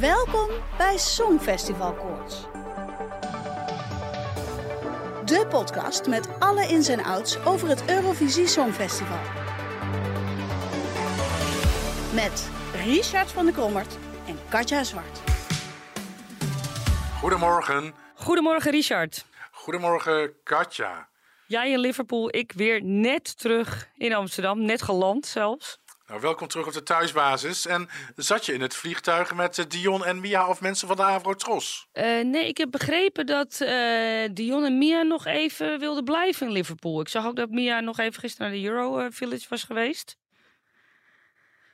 Welkom bij Songfestival Koorts. De podcast met alle ins en outs over het Eurovisie Songfestival. Met Richard van der Krommert en Katja Zwart. Goedemorgen. Goedemorgen, Richard. Goedemorgen, Katja. Jij in Liverpool, ik weer net terug in Amsterdam, net geland zelfs. Nou, welkom terug op de thuisbasis. En zat je in het vliegtuig met eh, Dion en Mia of mensen van de Avrotros? Uh, nee, ik heb begrepen dat uh, Dion en Mia nog even wilden blijven in Liverpool. Ik zag ook dat Mia nog even gisteren naar de Euro Village was geweest.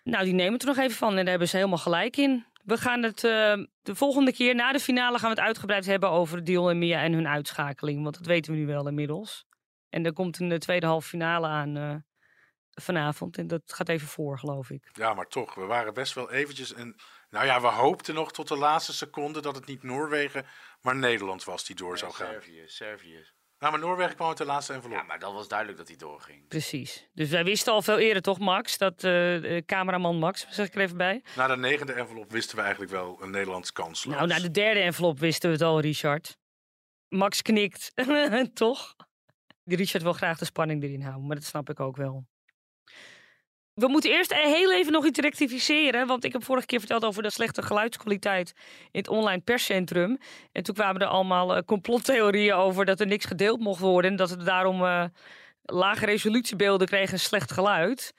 Nou, die nemen het er nog even van en daar hebben ze helemaal gelijk in. We gaan het de volgende keer na de finale gaan we het uitgebreid hebben over Dion en Mia en hun uitschakeling. Want dat weten we nu wel inmiddels. En er komt een tweede halve finale aan vanavond. En dat gaat even voor, geloof ik. Ja, maar toch, we waren best wel eventjes... En, nou ja, we hoopten nog tot de laatste seconde dat het niet Noorwegen, maar Nederland was die door zou gaan. Servië, Servië. Nou, maar Noorwegen kwam uit de laatste envelop. Ja, maar dat was duidelijk dat hij doorging. Precies. Dus wij wisten al veel eerder, toch, Max? Dat uh, cameraman Max, zeg ik er even bij. Na de negende envelop wisten we eigenlijk wel een Nederlands kans. Nou, na de derde envelop wisten we het al, Richard. Max knikt, toch? Die Richard wil graag de spanning erin houden, maar dat snap ik ook wel. We moeten eerst heel even nog iets rectificeren. Want ik heb vorige keer verteld over de slechte geluidskwaliteit in het online perscentrum. En toen kwamen er allemaal uh, complottheorieën over dat er niks gedeeld mocht worden. En dat we daarom uh, lage resolutiebeelden kregen en slecht geluid.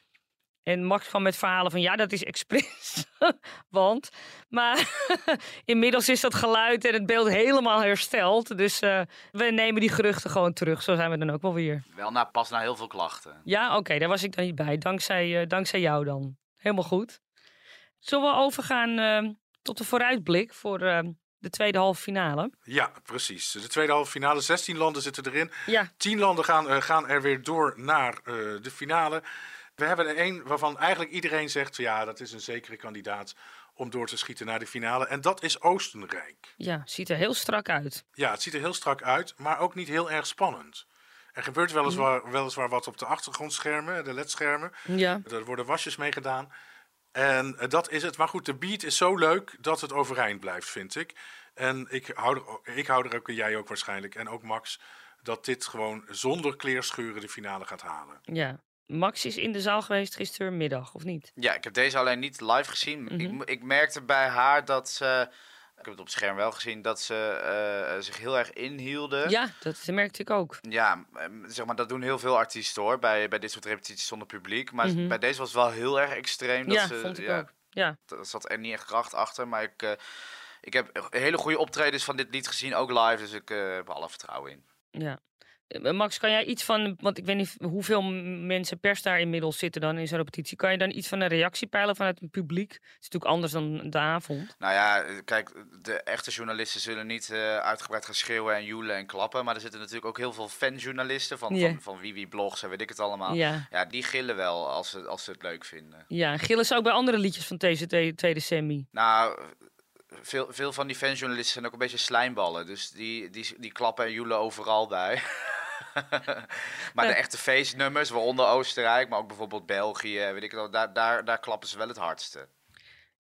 En Max kwam met verhalen van ja, dat is expres. Want, maar inmiddels is dat geluid en het beeld helemaal hersteld. Dus uh, we nemen die geruchten gewoon terug. Zo zijn we dan ook wel weer. Wel na, pas na heel veel klachten. Ja, oké, daar was ik dan niet bij. Dankzij, uh, dankzij jou dan. Helemaal goed. Zullen we overgaan uh, tot de vooruitblik voor de tweede halve finale? Ja, precies. De tweede halve finale. 16 landen zitten erin. Ja. 10 landen gaan, gaan er weer door naar de finale. We hebben er één waarvan eigenlijk iedereen zegt: ja, dat is een zekere kandidaat om door te schieten naar de finale. En dat is Oostenrijk. Ja, ziet er heel strak uit. Ja, het ziet er heel strak uit, maar ook niet heel erg spannend. Er gebeurt weliswaar, weliswaar wat op de achtergrondschermen, de ledschermen. Ja. Er worden wasjes mee gedaan. En dat is het. Maar goed, de beat is zo leuk dat het overeind blijft, vind ik. En ik hou er, ik hou er ook, en jij ook waarschijnlijk, en ook Max, dat dit gewoon zonder kleerscheuren de finale gaat halen. Ja, Max is in de zaal geweest gistermiddag, of niet? Ja, ik heb deze alleen niet live gezien. ik, Mhm. ik, merkte bij haar dat ze. Ik heb het op het scherm wel gezien dat ze uh, zich heel erg inhielden. Ja, dat merkte ik ook. Ja, zeg maar, dat doen heel veel artiesten hoor, bij, bij dit soort repetities zonder publiek. Maar mm -hmm. bij deze was het wel heel erg extreem. Dat ja, ze, vond ik ja, ook. Ja. Er zat er niet echt kracht achter, maar ik, uh, ik heb hele goede optredens van dit lied gezien, ook live. Dus ik uh, heb alle vertrouwen in. Ja. Max, kan jij iets van, want ik weet niet hoeveel mensen pers daar inmiddels zitten dan in zo'n repetitie. Kan je dan iets van een reactie peilen vanuit het publiek? Het is natuurlijk anders dan de avond. Nou ja, kijk, de echte journalisten zullen niet uh, uitgebreid gaan schreeuwen en joelen en klappen. Maar er zitten natuurlijk ook heel veel fanjournalisten van, Ja. van, van Wiwi Blogs en weet ik het allemaal. Ja. Ja, die gillen wel als ze, als ze het leuk vinden. Ja, gillen ze ook bij andere liedjes van deze tweede semi. Nou, veel, veel van die fanjournalisten zijn ook een beetje slijmballen. Dus die, die, die klappen en joelen overal bij. maar de echte feestnummers, waaronder Oostenrijk, maar ook bijvoorbeeld België, weet ik het wel, daar, daar, daar klappen ze wel het hardste.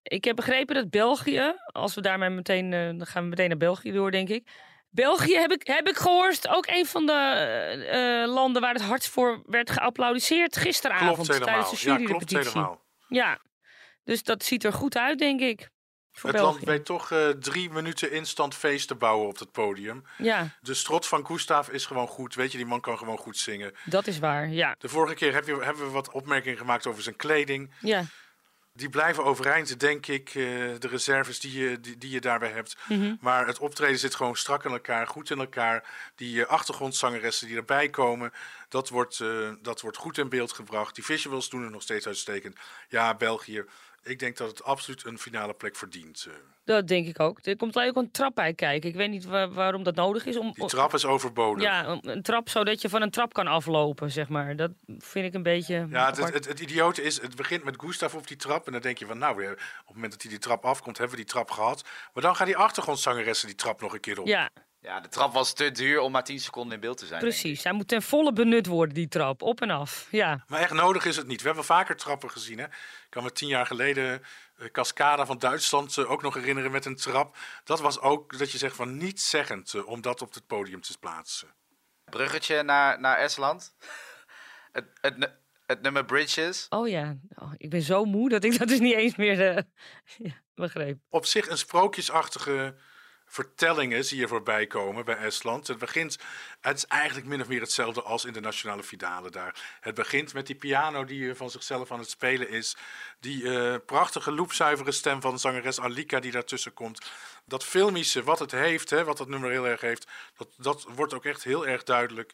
Ik heb begrepen dat België, als we daarmee meteen, eh, dan gaan we meteen naar België door, denk ik. België heb ik, heb ik gehoord, ook een van de eh, eh, landen waar het hardst voor werd geapplaudiseerd gisteravond Klopt helemaal. tijdens de Ja, klopt juryrepetitie. helemaal. Ja, dus dat ziet er goed uit, denk ik. Het België. land weet toch eh, drie minuten instant feest te bouwen op het podium. Ja, De strot van Gustav is gewoon goed. Weet je, die man kan gewoon goed zingen. dat is waar. Ja, De vorige keer heb je, hebben we wat opmerkingen gemaakt over zijn kleding. ja. Die blijven overeind, denk ik, eh, de reserves die je, die, die je daarbij hebt. Maar het optreden zit gewoon strak in elkaar, goed in elkaar. Die eh, achtergrondzangeressen die erbij komen, Dat wordt, dat wordt goed in beeld gebracht. Die visuals doen het nog steeds uitstekend. Ja, België. Ik denk dat het absoluut een finale plek verdient. eh. Dat denk ik ook. Er komt alleen ook een trap bij kijken. Ik weet niet wa- waarom dat nodig is. Om, Die trap is overbodig. Ja, een- trap zodat je van een trap kan aflopen, zeg maar. Dat vind ik een beetje. Ja, het, het, het idiote is, het begint met Gustav op die trap. En dan denk je van, nou, weer, op het moment dat hij die trap afkomt, hebben we die trap gehad. Maar dan gaan die achtergrondzangeressen die trap nog een keer op. ja, Ja, de trap was te duur om maar 10 seconden in beeld te zijn. precies. Hij moet ten volle benut worden, die trap. Op en af. Ja. Maar echt nodig is het niet. We hebben vaker trappen gezien. Hè? Ik kan me tien jaar geleden eh, Cascada van Duitsland eh, ook nog herinneren met een trap. Dat was ook dat je zegt van niet zeggend eh, om dat op het podium te plaatsen. Bruggetje naar, naar Estland. het, het, het nummer Bridges. Oh ja. Oh, ik ben zo moe dat ik dat dus niet eens meer ja, begreep. Op zich een sprookjesachtige vertellingen zie je voorbij komen bij Estland. Het begint, het is eigenlijk min of meer hetzelfde als in de nationale finale daar. Het begint met die piano die eh, van zichzelf aan het spelen is. Die eh, prachtige loepzuivere stem van zangeres Alika die daartussen komt. Dat filmische, wat het heeft, hè, wat dat nummer heel erg heeft, dat, dat wordt ook echt heel erg duidelijk.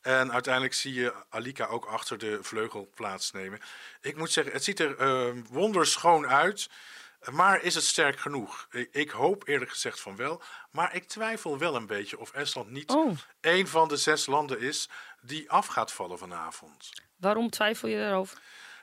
En uiteindelijk zie je Alika ook achter de vleugel plaatsnemen. Ik moet zeggen, het ziet er eh, wonderschoon uit. Maar is het sterk genoeg? Ik, hoop eerlijk gezegd van wel. Maar ik twijfel wel een beetje of Estland niet Oh, een van de zes landen is die af gaat vallen vanavond. waarom twijfel je daarover?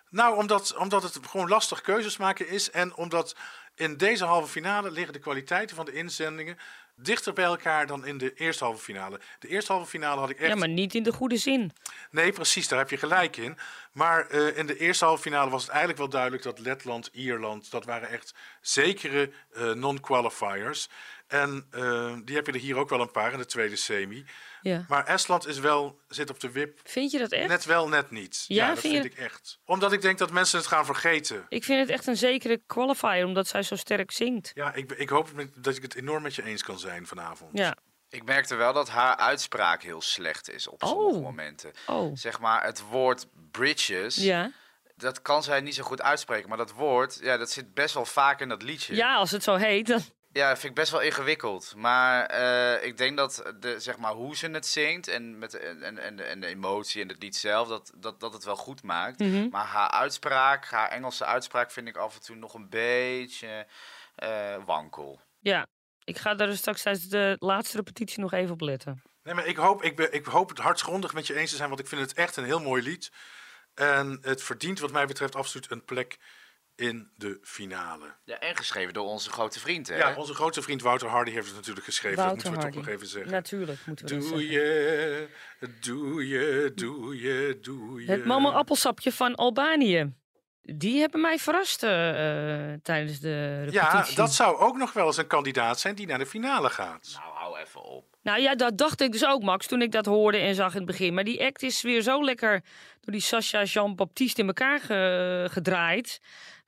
Nou, omdat, omdat het gewoon lastig keuzes maken is. En omdat in deze halve finale liggen de kwaliteiten van de inzendingen dichter bij elkaar dan in de eerste halve finale. De eerste halve finale had ik echt Ja, maar niet in de goede zin. Nee, precies, daar heb je gelijk in. Maar eh, in de eerste halve finale was het eigenlijk wel duidelijk dat Letland, Ierland, dat waren echt zekere eh, non-qualifiers. En eh, die heb je er hier ook wel een paar in de tweede semi. Ja. Maar Estland is wel, zit op de wip. Vind je dat echt? Net wel, net niet. Ja, dat vind vind ik echt. Omdat ik denk dat mensen het gaan vergeten. Ik vind het echt een zekere qualifier, omdat zij zo sterk zingt. Ja, ik, ik hoop dat ik het enorm met je eens kan zijn vanavond. Ja. Ik merkte wel dat haar uitspraak heel slecht is op Oh. sommige momenten. Oh. Zeg maar, het woord bridges, Ja. dat kan zij niet zo goed uitspreken. Maar dat woord, ja, dat zit best wel vaak in dat liedje. ja, als het zo heet, dan... Ja, dat vind ik best wel ingewikkeld. Maar eh, ik denk dat de, zeg maar, hoe ze het zingt en, met, en, en, en, de, en de emotie en het lied zelf, dat, dat, dat het wel goed maakt. Mhm. Maar haar uitspraak, haar Engelse uitspraak, vind ik af en toe nog een beetje eh, wankel. Ja, ik ga daar dus straks tijdens de laatste repetitie nog even op letten. Nee, maar ik hoop, ik, ben, ik hoop het hartgrondig met je eens te zijn, want ik vind het echt een heel mooi lied. En het verdient wat mij betreft absoluut een plek in de finale. Ja, en geschreven door onze grote vriend, hè? Ja, onze grote vriend Wouter Hardy heeft het natuurlijk geschreven. Wouter dat moeten we Hardy. toch nog even zeggen. Natuurlijk moeten we dat Doe zeggen. je, doe je, doe je, doe je. Het mama appelsapje van Albanië. Die hebben mij verrast eh, eh, tijdens de repetitie. Ja, dat zou ook nog wel eens een kandidaat zijn die naar de finale gaat. Nou, hou even op. Nou ja, dat dacht ik dus ook, Max, toen ik dat hoorde en zag in het begin. Maar die act is weer zo lekker door die Sascha Jean-Baptiste in elkaar ge- gedraaid.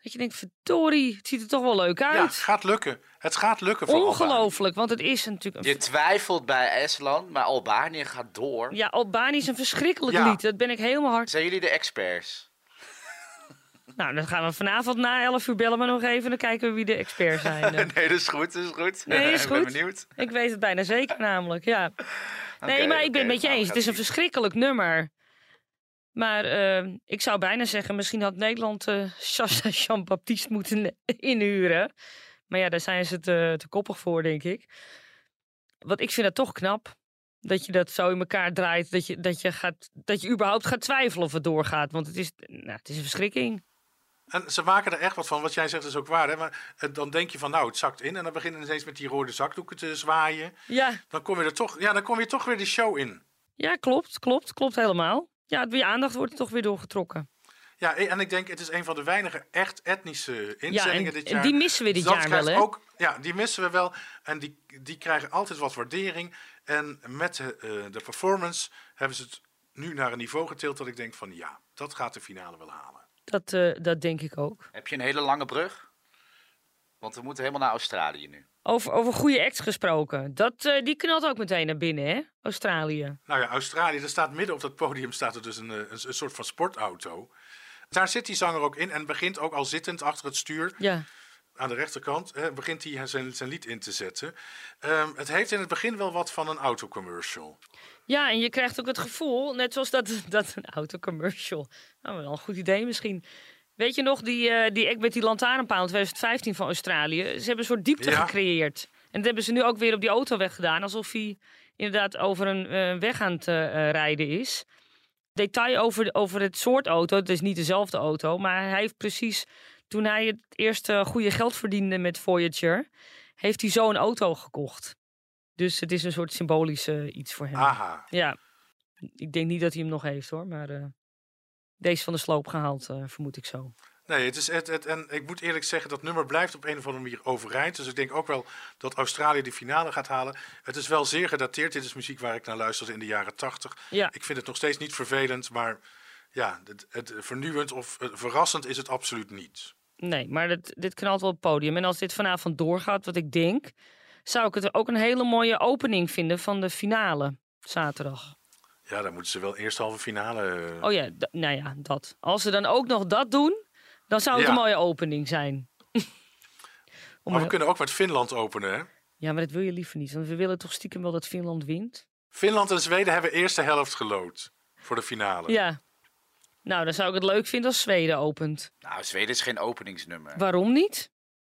Dat je denkt, verdorie, het ziet er toch wel leuk Ja, uit. gaat lukken. Het gaat lukken voor Albanië. Ongelooflijk, want het is natuurlijk... Een... Je twijfelt bij Estland, maar Albanië gaat door. Ja, Albanië is een verschrikkelijk Ja. lied. Dat ben ik helemaal hard. Zijn jullie de experts? Nou, dan gaan we vanavond na 11 uur bellen we nog even. Dan kijken we wie de experts zijn. Eh, nee, dat is goed, dat is goed. Nee, is ik ben goed. benieuwd. ik weet het bijna zeker namelijk, ja. Nee, maar ik ben het met je nou, eens. Het is een verschrikkelijk nummer. Maar eh, ik zou bijna zeggen, misschien had Nederland Sascha Jean-Baptiste moeten inhuren. Maar ja, daar zijn ze te, te koppig voor, denk ik. Want ik vind dat toch knap. Dat je dat zo in elkaar draait. Dat je, dat je, gaat, dat je überhaupt gaat twijfelen of het doorgaat. Want het is, nou, het is een verschrikking. En ze maken er echt wat van. Wat jij zegt is ook waar. Hè? Maar eh, dan denk je van, nou, het zakt in. En dan beginnen ze ineens met die rode zakdoeken te zwaaien. Ja, Dan kom je er toch, ja, dan kom je toch weer de show in. ja klopt, klopt, klopt helemaal. Ja, je aandacht wordt er toch weer doorgetrokken. Ja, en ik denk, het is een van de weinige echt etnische Ja, inzendingen en, dit en jaar. die missen we dit Dat jaar wel, hè? Ook, ja, die missen we wel. En die, die krijgen altijd wat waardering. En met de, eh, de performance hebben ze het nu naar een niveau getild dat ik denk van, ja, dat gaat de finale wel halen. Dat, eh, dat denk ik ook. Heb je een hele lange brug? Want we moeten helemaal naar Australië nu. Over, over goede acts gesproken. Dat, eh, die knalt ook meteen naar binnen, hè? Australië. Nou ja, Australië, er staat midden op dat podium staat er dus een, eh, een, een soort van sportauto. Daar zit die zanger ook in en begint ook al zittend achter het stuur. Ja. Aan de rechterkant, hè, begint hij zijn, zijn lied in te zetten. Ehm, het heeft in het begin wel wat van een autocommercial. Ja, en je krijgt ook het gevoel, net zoals dat, dat een autocommercial. Nou, wel een goed idee misschien. Weet je nog, die, eh die act met die lantaarnpaal in 2015 van Australië? Ze hebben een soort diepte Ja. gecreëerd. En dat hebben ze nu ook weer op die autoweg gedaan. Alsof hij inderdaad over een eh, weg aan het eh, rijden is. Detail over, over het soort auto. Het is niet dezelfde auto. Maar hij heeft precies, toen hij het eerste goede geld verdiende met Voyager... heeft hij zo een auto gekocht. Dus het is een soort symbolisch eh, iets voor hem. Aha. Ja, ik denk niet dat hij hem nog heeft hoor, maar eh, deze van de sloop gehaald, eh, vermoed ik zo. Nee, het is het, het, en ik moet eerlijk zeggen, dat nummer blijft op een of andere manier overeind. Dus ik denk ook wel dat Australië de finale gaat halen. Het is wel zeer gedateerd. Dit is muziek waar ik naar luisterde in de jaren tachtig. Ja, Ik vind het nog steeds niet vervelend, maar ja, het, het vernieuwend of eh, verrassend is het absoluut niet. nee, maar dit, dit knalt wel op het podium. En als dit vanavond doorgaat, wat ik denk, zou ik het ook een hele mooie opening vinden van de finale zaterdag. Ja, dan moeten ze wel eerst halve finale. eh, Oh ja, nou ja, dat. Als ze dan ook nog dat doen, dan zou het Ja. een mooie opening zijn. Om maar we kunnen ook met Finland openen, hè? Ja, maar dat wil je liever niet. Want we willen toch stiekem wel dat Finland wint. Finland en Zweden hebben eerste helft gelood voor de finale. Ja. Nou, dan zou ik het leuk vinden als Zweden opent. Nou, Zweden is geen openingsnummer. Waarom niet?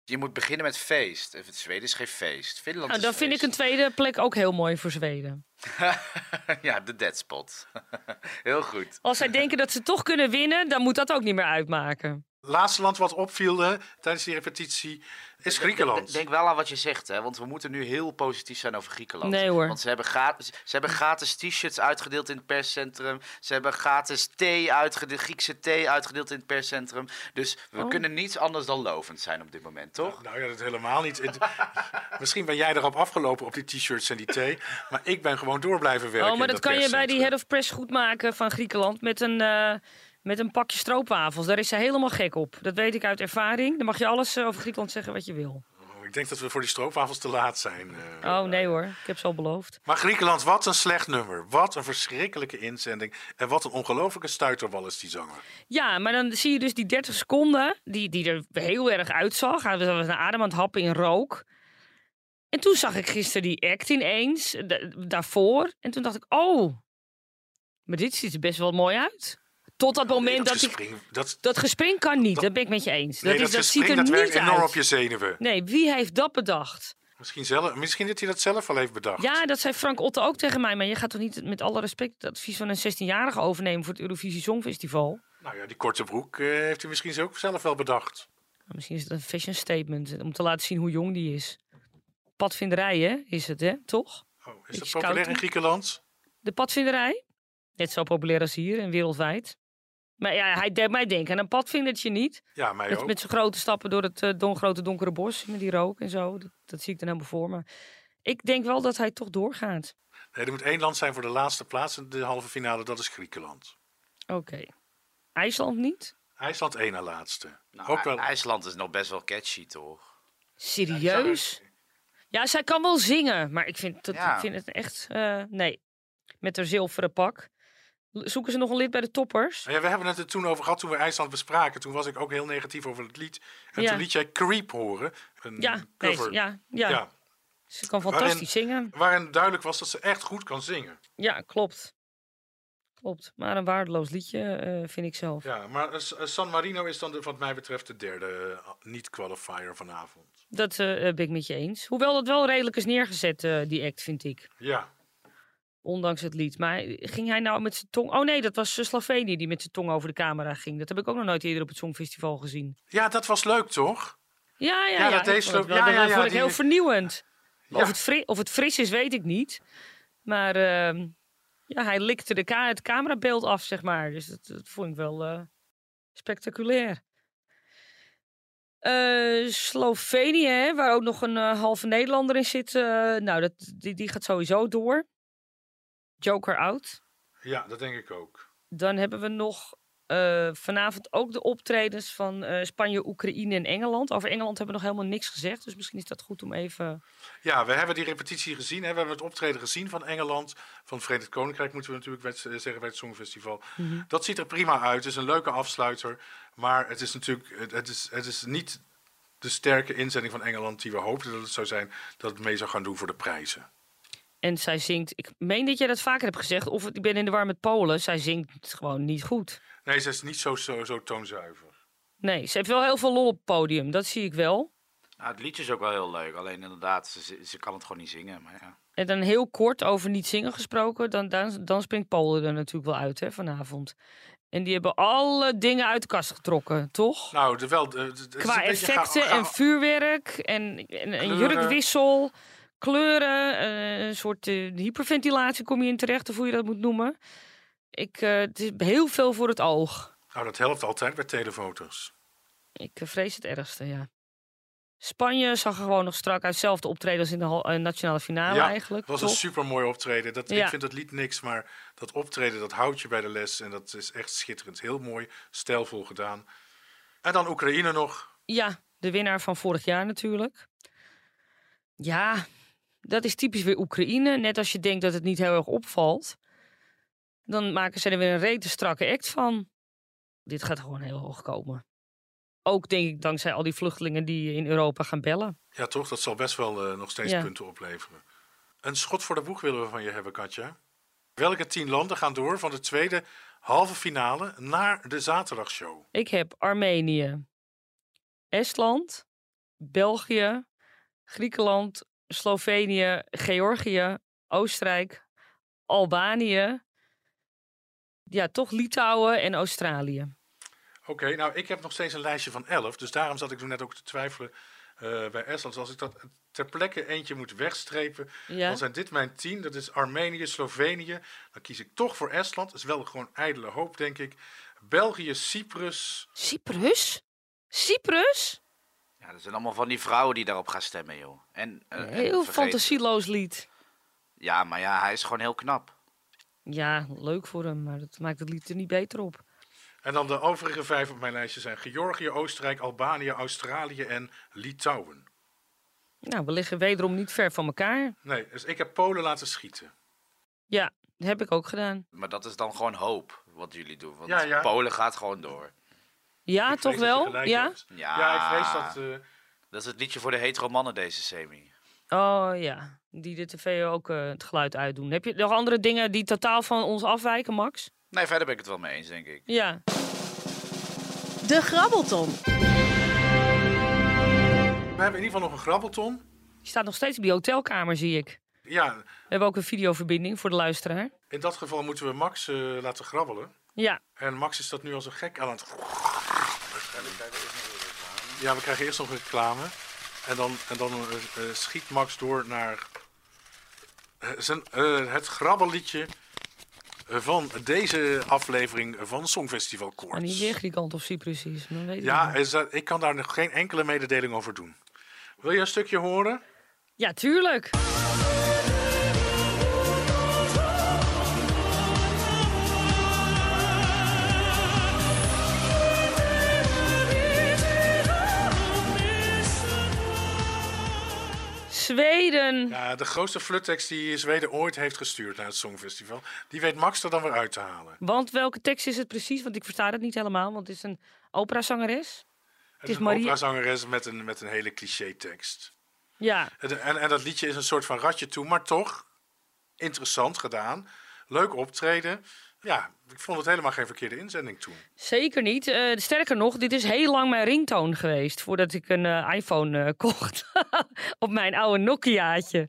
Je moet beginnen met feest. Eh, Zweden is geen feest. Finland Nou, is dan vind ik een tweede plek ook heel mooi voor Zweden. ja, de dead spot. Heel goed. Als zij denken dat ze toch kunnen winnen, dan moet dat ook niet meer uitmaken. Laatste land wat opviel hè, tijdens die repetitie is Griekenland. Denk wel aan wat je zegt, hè? want we moeten nu heel positief zijn over Griekenland. Nee, hoor. Want ze hebben, gratis, ze hebben gratis t-shirts uitgedeeld in het perscentrum. Ze hebben gratis thee uitgedeeld, Griekse thee uitgedeeld in het perscentrum. Dus we Oh. kunnen niets anders dan lovend zijn op dit moment, toch? Nou ja, dat helemaal niet. Misschien ben jij erop afgelopen op die t-shirts en die thee. Maar ik ben gewoon door blijven werken. Oh, maar in dat kan je bij die head of press goed maken van Griekenland met een, eh, met een pakje stroopwafels. Daar is ze helemaal gek op. Dat weet ik uit ervaring. Dan mag je alles eh, over Griekenland zeggen wat je wil. Oh, Ik denk dat we voor die stroopwafels te laat zijn. eh. Oh nee hoor, ik heb ze al beloofd. Maar Griekenland, wat een slecht nummer. Wat een verschrikkelijke inzending. En wat een ongelofelijke stuiterbal is die zanger. Ja, maar dan zie je dus die 30 seconden, die, die er heel erg uitzag. Hij was een adem aan het happen in rook. En toen zag ik gisteren die act ineens, da- daarvoor. En toen dacht ik, oh, maar dit ziet er best wel mooi uit. Tot dat moment dat, ik... gespring, dat, Dat gespring kan niet, dat ben ik met je eens. nee, dat, dat, is, dat gespring, ziet er dat werkt niet enorm uit. op je zenuwen. Nee, wie heeft dat bedacht? Misschien, zelf, misschien dat hij dat zelf al heeft bedacht. Ja, dat zei Frank Otte ook tegen mij. Maar je gaat toch niet met alle respect het advies van een 16-jarige overnemen voor het Eurovisie Songfestival? Nou ja, die korte broek eh, heeft hij misschien ook zelf wel bedacht. Nou, Misschien is het een fashion statement om te laten zien hoe jong die is. Padvinderij, hè, is het, hè? Toch? Oh, is Beetje dat populair in. Griekenland? De padvinderij? Net zo populair als hier en wereldwijd. Maar ja, hij deed mij denken aan een padvindertje niet. Ja, mij Met, ook. met zijn grote stappen door het eh, don, grote donkere bos. Met die rook en zo. Dat, dat zie ik dan helemaal voor me. Ik denk wel dat hij toch doorgaat. Nee, er moet één land zijn voor de laatste plaats in de halve finale. Dat is Griekenland. Oké. IJsland niet? IJsland één na laatste. Nou, ook wel. IJsland is nog best wel catchy, toch? Serieus? Ja, zij kan wel zingen. Maar ik vind, dat, Ja. ik vind het echt... eh, nee. Met haar zilveren pak. Zoeken ze nog een lid bij de toppers? Ja, we hebben het er toen over gehad toen we IJsland bespraken. Toen was ik ook heel negatief over het lied. En Ja. toen liet jij Creep horen. Een Ja, nee, cover. ja, ja. Ja, Ze kan fantastisch Waarin- zingen. Waarin duidelijk was dat ze echt goed kan zingen. Ja, klopt. Klopt. Maar een waardeloos liedje, eh, vind ik zelf. Ja, maar eh, eh, San Marino is dan de, wat mij betreft de derde niet-qualifier vanavond. Dat ben ik met je eens. Hoewel dat wel redelijk is neergezet, die act, vind ik. Ja, Ondanks het lied. Maar ging hij nou met zijn tong... Oh nee, dat was eh, Slovenië die met zijn tong over de camera ging. Dat heb ik ook nog nooit eerder op het Songfestival gezien. ja dat was leuk toch? Ja, ja, Ja, ja. dat deed wel- ja, dat ja, ja, vond ik die- heel vernieuwend. Of, het fri- of het fris is, weet ik niet. Maar ehm, ja, hij likte de ka- het camerabeeld af, zeg maar. Dus dat, dat vond ik wel eh, spectaculair. Eh, Slovenië, hè, waar ook nog een halve Nederlander in zit. nou, dat, die, die gaat sowieso door. Joker out. Ja, dat denk ik ook. Dan hebben we nog eh, vanavond ook de optredens van eh, Spanje, Oekraïne en Engeland. Over Engeland hebben we nog helemaal niks gezegd. Dus misschien is dat goed om even... Ja, we hebben die repetitie gezien. Hè? We hebben het optreden gezien van Engeland. Van het Verenigd Koninkrijk moeten we natuurlijk eh, zeggen bij het Songfestival. Dat ziet er prima uit. Het is een leuke afsluiter. Maar het is natuurlijk het, het is, het is niet de sterke inzending van Engeland die we hoopten dat het zou zijn, dat het mee zou gaan doen voor de prijzen. En zij zingt, ik meen dat jij dat vaker hebt gezegd, of ik ben in de war met Polen. Zij zingt gewoon niet goed. Nee, ze is niet zo, zo, zo toonzuiver. Nee, ze heeft wel heel veel lol op het podium, dat zie ik wel. Nou, het liedje is ook wel heel leuk. Alleen inderdaad, ze, ze kan het gewoon niet zingen. Maar ja. En dan heel kort over niet zingen gesproken, dan, dan, dan springt Polen er natuurlijk wel uit hè, vanavond. En die hebben alle dingen uit de kast getrokken, toch? Nou, de, wel, de, de- Qua een beetje ga- effecten ga- en vuurwerk en, en een Kleuren. jurkwissel, kleuren, eh, een soort eh, hyperventilatie kom je in terecht, of hoe je dat moet noemen. Ik, eh, het is heel veel voor het oog. Nou, dat helpt altijd bij telefoto's. Ik vrees het ergste, ja. Spanje zag er gewoon nog strak uit. Hetzelfde optreden als in de nationale finale Ja, eigenlijk. Het was een toch? super mooi optreden. Dat, Ja. Ik vind dat lied niks, maar dat optreden dat houdt je bij de les. En dat is echt schitterend. Heel mooi, stijlvol gedaan. En dan Oekraïne nog. Ja, de winnaar van vorig jaar natuurlijk. Ja, dat is typisch weer Oekraïne. Net als je denkt dat het niet heel erg opvalt, dan maken ze er weer een rete strakke act van. Dit gaat gewoon heel hoog komen. Ook denk ik dankzij al die vluchtelingen die in Europa gaan bellen. Ja, toch? Dat zal best wel eh, nog steeds Ja. punten opleveren. Een schot voor de boeg willen we van je hebben, Katja. Welke tien landen gaan door van de tweede halve finale naar de zaterdagshow? Ik heb Armenië, Estland, België, Griekenland, Slovenië, Georgië, Oostenrijk, Albanië. Ja, toch Litouwen en Australië. Oké, nou, ik heb nog steeds een lijstje van 11. Dus daarom zat ik toen net ook te twijfelen eh, bij Estland. Dus als ik dat ter plekke eentje moet wegstrepen, Ja. dan zijn dit mijn tien. Dat is Armenië, Slovenië. Dan kies ik toch voor Estland. Dat is wel gewoon ijdele hoop, denk ik. België, Cyprus. Cyprus? Cyprus? Ja, dat zijn allemaal van die vrouwen die daarop gaan stemmen, joh. En, eh, en Heel vergeet- fantasieloos lied. Ja, maar ja, hij is gewoon heel knap. Ja, leuk voor hem, maar dat maakt het lied er niet beter op. En dan de overige vijf op mijn lijstje zijn Georgië, Oostenrijk, Albanië, Australië en Litouwen. Nou, we liggen wederom niet ver van elkaar. Nee, dus ik heb Polen laten schieten. Ja, dat heb ik ook gedaan. Maar dat is dan gewoon hoop, wat jullie doen. Want Ja, ja. Polen gaat gewoon door. Ja, Ik toch wel? Ja. ja, ik vrees dat... eh, Dat is het liedje voor de hetero mannen, deze semi. Oh ja, die de tv ook eh, het geluid uitdoen. Heb je nog andere dingen die totaal van ons afwijken, Max? Nee, verder ben ik het wel mee eens, denk ik. Ja. De Grabbelton. we hebben in ieder geval nog een grabbelton. Die staat nog steeds op die hotelkamer, zie ik. Ja, We hebben ook een videoverbinding voor de luisteraar. in dat geval moeten we Max eh, laten grabbelen. Ja, En Max is dat nu als een gek aan het... Ja, we krijgen eerst nog een reclame. En dan, en dan eh, eh, schiet Max door naar eh, zijn, eh, het grabbelliedje van deze aflevering van Songfestival maar Koorts. niet weer Griekenland of Cyprus is. Dan weet ik Ja, is dat, ik kan daar nog geen enkele mededeling over doen. Wil je een stukje horen? ja, tuurlijk. Zweden. Ja, de grootste fluttekst die Zweden ooit heeft gestuurd naar het Songfestival. Die weet Max er dan weer uit te halen. Want welke tekst is het precies? Want ik versta het niet helemaal, want het is een operazangeres. Het is is een Maria- operazangeres met een, met een hele cliché tekst. Ja, En, en, en dat liedje is een soort van ratje toe, maar toch interessant gedaan. Leuk optreden. Ja, ik vond het helemaal geen verkeerde inzending toen. zeker niet. Eh, sterker nog, dit is heel lang mijn ringtoon geweest voordat ik een eh, iPhone eh, kocht. Op mijn oude Nokiaatje.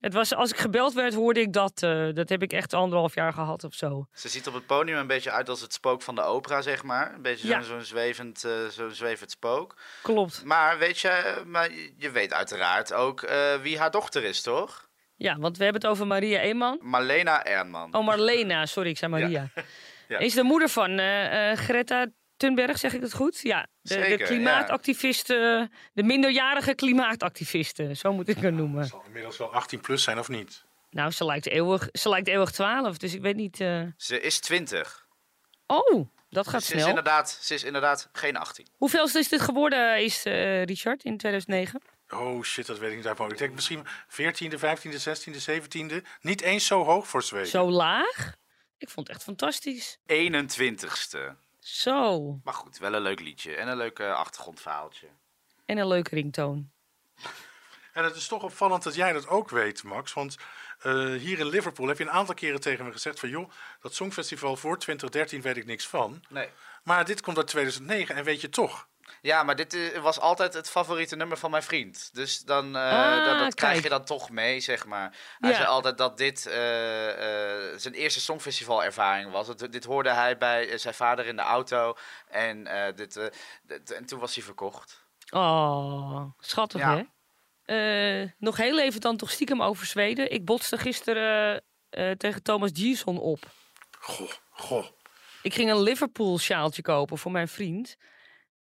Het was, als ik gebeld werd, hoorde ik dat. eh, dat heb ik echt anderhalf jaar gehad of zo. Ze ziet op het podium een beetje uit als het spook van de opera, zeg maar. Een beetje Ja. zo'n zo'n zwevend, eh, zo'n zwevend spook. Klopt. Maar weet je, maar je weet uiteraard ook eh, wie haar dochter is, toch? Ja, want we hebben het over Maria Eeman. Marlena Ernman. Oh, Marlena, sorry, ik zei Maria. Ja. Is de moeder van eh, eh, Greta Thunberg, zeg ik het goed? Ja, de, de Zeker, klimaatactiviste, de minderjarige klimaatactiviste, zo moet ik haar noemen. Het zal inmiddels wel 18 plus zijn of niet? Nou, ze lijkt eeuwig, ze lijkt eeuwig 12, dus ik weet niet. eh, Ze is 20. Oh, dat gaat Ze is, inderdaad, ze is inderdaad geen 18. Hoeveel is dit geworden, is eh, Richard, in 2009? Oh shit, dat weet ik niet hoofd. Ik denk misschien 14e, 15e, 16e, 17e. Niet eens zo hoog voor Zweden. Zo laag? Ik vond het echt fantastisch. 21ste. Zo. Maar goed, wel een leuk liedje en een leuk eh, achtergrondverhaaltje. En een leuke ringtoon. En het is toch opvallend dat jij dat ook weet, Max. Want eh, hier in Liverpool heb je een aantal keren tegen me gezegd van... joh, dat Songfestival voor 2013 weet ik niks van. Nee. Maar dit komt uit 2009 en weet je toch. Ja, maar dit eh, was altijd het favoriete nummer van mijn vriend. Dus dan, eh, Ah, dat, dat krijg je dan toch mee, zeg maar. Hij Ja. zei altijd dat dit eh, eh, zijn eerste songfestivalervaring was. Dit hoorde hij bij zijn vader in de auto. En, eh, dit, dit- en toen was hij verkocht. Oh, schattig Ja. hè? Eh, nog heel even dan toch stiekem over Zweden. Ik botste gisteren tegen Thomas Gison op. Goh, goh. Ik ging een Liverpool sjaaltje kopen voor mijn vriend.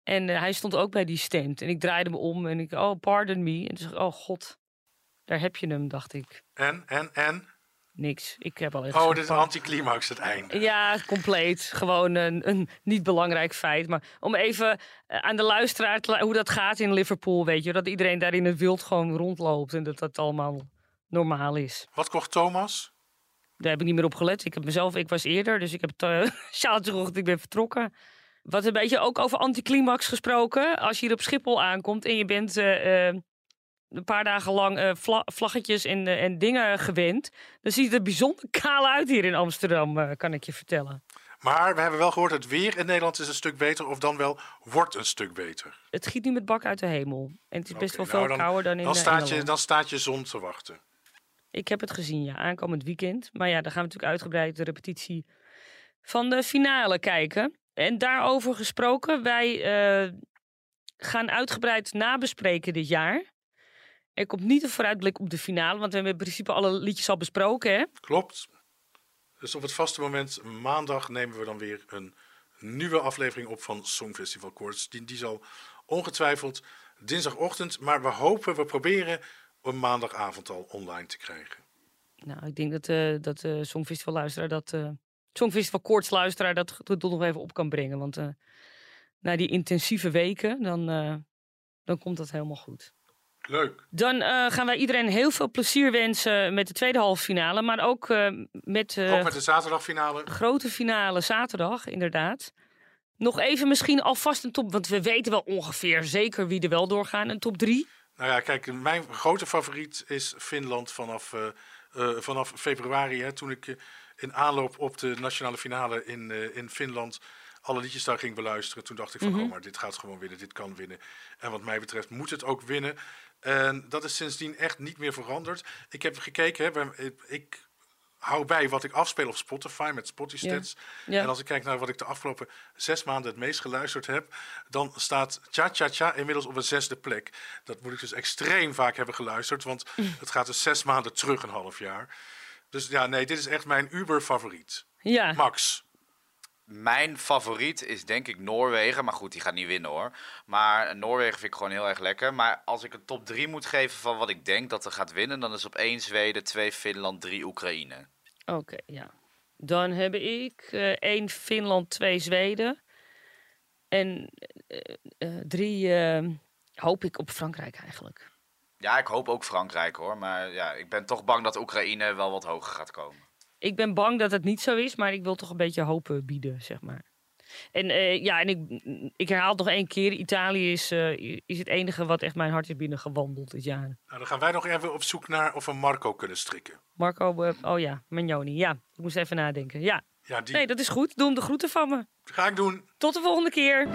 En eh, hij stond ook bij die stand. En ik draaide me om en ik, oh, pardon me. En toen zei oh god, daar heb je hem, dacht ik. En, en, en? Niks. Ik heb al echt Oh, dit is pak- anticlimax, het einde. Ja, compleet. Gewoon een, een niet belangrijk feit. Maar om even eh, aan de luisteraar te hoe dat gaat in Liverpool, weet je. Dat iedereen daar in het wild gewoon rondloopt en dat dat allemaal normaal is. Wat kocht Thomas? Daar heb ik niet meer op gelet. Ik heb mezelf, ik was eerder, dus ik heb het uh, gekocht. Ik ben vertrokken. Wat een beetje ook over anticlimax gesproken. Als je hier op Schiphol aankomt en je bent eh, eh, een paar dagen lang eh, vla- vlaggetjes en, en dingen gewend. Dan ziet het er bijzonder kaal uit hier in Amsterdam, kan ik je vertellen. Maar we hebben wel gehoord, het weer in Nederland is een stuk beter. Of dan wel, wordt een stuk beter. Het giet nu met bak uit de hemel. En het is best wel veel nou, dan- kouder dan in Dan staat, je, dan staat je zon te wachten. Ik heb het gezien, ja, aankomend weekend. Maar ja, dan gaan we natuurlijk uitgebreid de repetitie van de finale kijken. En daarover gesproken, wij eh, gaan uitgebreid nabespreken dit jaar. Er komt niet een vooruitblik op de finale, want we hebben in principe alle liedjes al besproken, hè? Klopt. Dus op het vaste moment, maandag, nemen we dan weer een nieuwe aflevering op van Songfestival Koorts. Die, die zal ongetwijfeld dinsdagochtend, maar we hopen, we proberen een maandagavond al online te krijgen. Nou, ik denk dat, eh dat eh Songfestival luisteraar dat... eh Songfestival koorts luisteraar dat geduld nog even op kan brengen. Want eh, na die intensieve weken, dan, eh, dan komt dat helemaal goed. Leuk. Dan eh, gaan wij iedereen heel veel plezier wensen met de tweede halve finale. Maar ook met, Ook met de zaterdagfinale. grote finale zaterdag, inderdaad. Nog even misschien alvast een top, want we weten wel ongeveer zeker wie er wel doorgaan. Een top drie. Nou ja, kijk, mijn grote favoriet is Finland vanaf, vanaf februari. Hè, toen ik in aanloop op de nationale finale in, eh, in Finland alle liedjes daar ging beluisteren. Toen dacht ik van, oh, maar dit gaat gewoon winnen, dit kan winnen. En wat mij betreft moet het ook winnen. En dat is sindsdien echt niet meer veranderd. Ik heb gekeken, hè, ik, hou bij wat ik afspeel op Spotify met Spotify Stats. Ja. En als ik kijk naar wat ik de afgelopen zes maanden het meest geluisterd heb, dan staat Cha Cha Cha inmiddels op een zesde plek. Dat moet ik dus extreem vaak hebben geluisterd, want het gaat dus zes maanden terug een half jaar. Dus ja, nee, dit is echt mijn uber favoriet. Ja, Max. Mijn favoriet is denk ik Noorwegen. Maar goed, die gaat niet winnen hoor. Maar Noorwegen vind ik gewoon heel erg lekker. Maar als ik een top 3 moet geven van wat ik denk dat er gaat winnen, dan is op 1 Zweden, 2 Finland, 3 Oekraïne. oké, ja. Dan heb ik eh, één Finland, twee Zweden. En eh, eh, drie eh, hoop ik op Frankrijk eigenlijk. Ja, ik hoop ook Frankrijk hoor. Maar ja, ik ben toch bang dat Oekraïne wel wat hoger gaat komen. Ik ben bang dat het niet zo is, maar ik wil toch een beetje hoop eh, bieden, zeg maar. En eh, ja, en ik, ik herhaal het nog één keer. Italië is, eh, is het enige wat echt mijn hart is binnengewandeld dit jaar. Nou, dan gaan wij nog even op zoek naar of we Marco kunnen strikken. Marco, oh ja, Magnoni. Ja, ik moest even nadenken. Ja, Ja, die nee, dat is goed. Doe hem de groeten van me. ga ik doen. Tot de volgende keer.